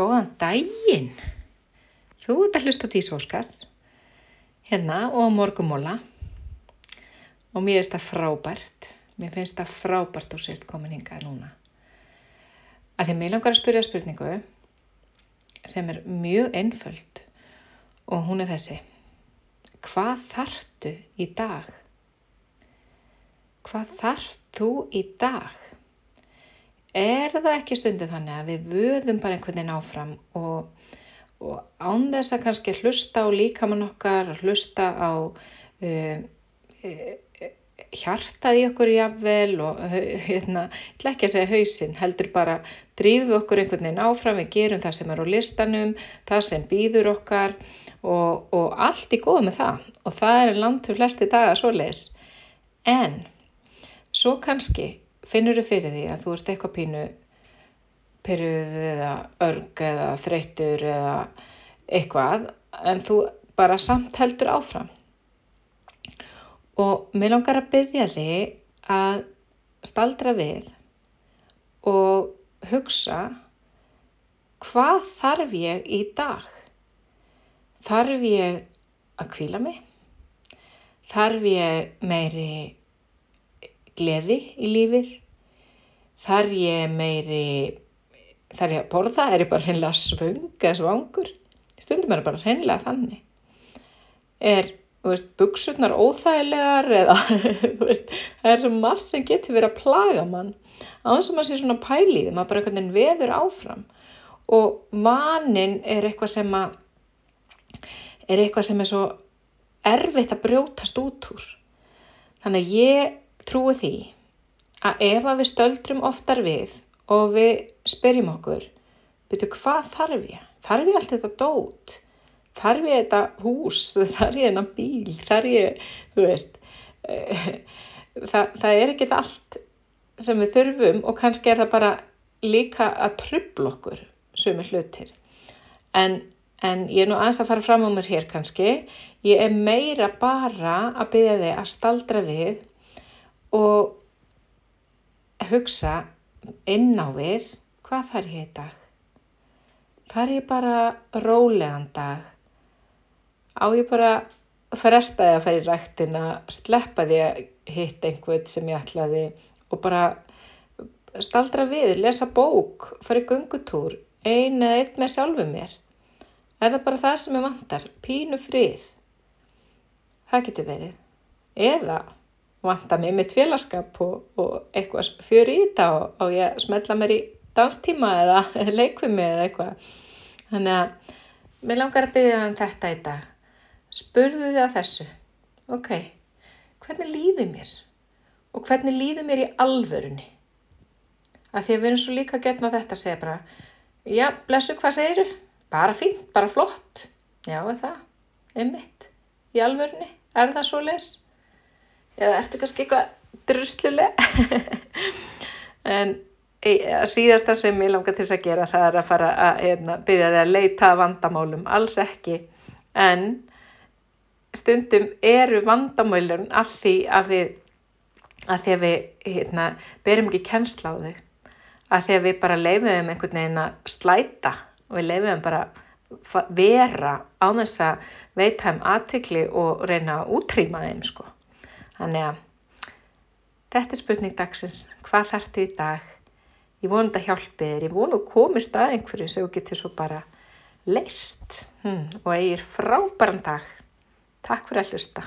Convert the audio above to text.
Góðan daginn. Þú ert að hlusta Dís Óskars hérna og á morgumóla og mér finnst það frábært. Mér finnst það frábært og sért komin hingað núna. Að því mér langar að spyrja spurningu sem er mjög einföld og hún er þessi. Hvað þartu í dag? Hvað þarf þú í dag? Er það ekki stundu þannig að við vöðum bara einhvern veginn áfram og, og án þess að kannski hlusta á líkamann okkar, hlusta á uh, uh, hjartað í okkur jafnvel og hérna, ég ætla ekki að segja hausinn, heldur bara drífum okkur einhvern veginn áfram, við gerum það sem er á listanum, það sem býður okkar og, og allt í góð með það og það er langt fyrir flesti daga svo leis. En svo kannski finnur þú fyrir því að þú ert eitthvað pínu perjuð eða örg eða þreyttur eða eitthvað en þú bara samt heldur áfram og mér langar að byggja þig að staldra við og hugsa hvað þarf ég í dag? Þarf ég að kvíla mig? Þarf ég meiri gleði í lífið? Þar ég meiri, þar ég að borða, er ég bara hreinlega svöng eða svangur? Stundum er það bara hreinlega þannig. Er, þú veist, buksurnar óþægilegar eða, veist, það er svo margt sem getur verið að plaga mann. Á þess að maður sé svona pælið, maður bara einhvern veginn veður áfram. Og vanin er eitthvað sem að, er eitthvað sem er svo erfitt að brjótast út úr. Þannig að ég trúi því að ef að við stöldrum oftar við og við spyrjum okkur, betur hvað þarf ég? Þarf ég allt þetta dót? Þarf ég þetta hús? Þarf ég þetta bíl? Þarf ég, þú veist, það, það er ekkit allt sem við þurfum og kannski er það bara líka að trubla okkur sumi hlutir. En, en ég er nú aðeins að fara fram á mér hér kannski, ég er meira bara að byggja þig að staldra við og hugsa inn á við hvað þarf ég í dag? Þarf ég bara rólegan dag? Á ég bara fresta því að fara í rættina, sleppa því að hitta einhvern sem ég ætlaði og bara staldra við, lesa bók, fara í gungutúr, ein eða einn með sjálfu mér. Er það bara það sem ég vantar? Pínu frið. Það getur verið. Eða vanta mig með tvélaskap og, og eitthvað fjör í þetta og, og ég smetla mér í danstíma eða leikvimi eða eitthvað. Þannig að mér langar að byggja um þetta í dag. Spurðu þið að þessu. Ok, hvernig líður mér? Og hvernig líður mér í alvörunni? Að því að við erum svo líka getna þetta að segja bara, já, blessu, hvað segiru? Bara fínt, bara flott. Já, er það, einmitt, í alvörunni, er það svo les? Eða ertu kannski eitthvað drusluleg? En síðasta sem ég langar til að gera það er að fara að hérna, byrja þig að leita vandamálum, alls ekki. En stundum eru vandamálun að því að við að því að við hérna, berum ekki kennsla á þau. Að því að við bara leifiðum einhvern veginn að slæta og við leifiðum bara vera á þess að veita um aðtikli og reyna að útrýma þeim sko Þannig að þetta er spurning dagsins. Hvað þartu í dag? Ég vonu þetta hjálpið þér. Ég vonu komist að einhverju sem þú getur svo bara leist hmm, og eigir frábæran dag. Takk fyrir að hlusta.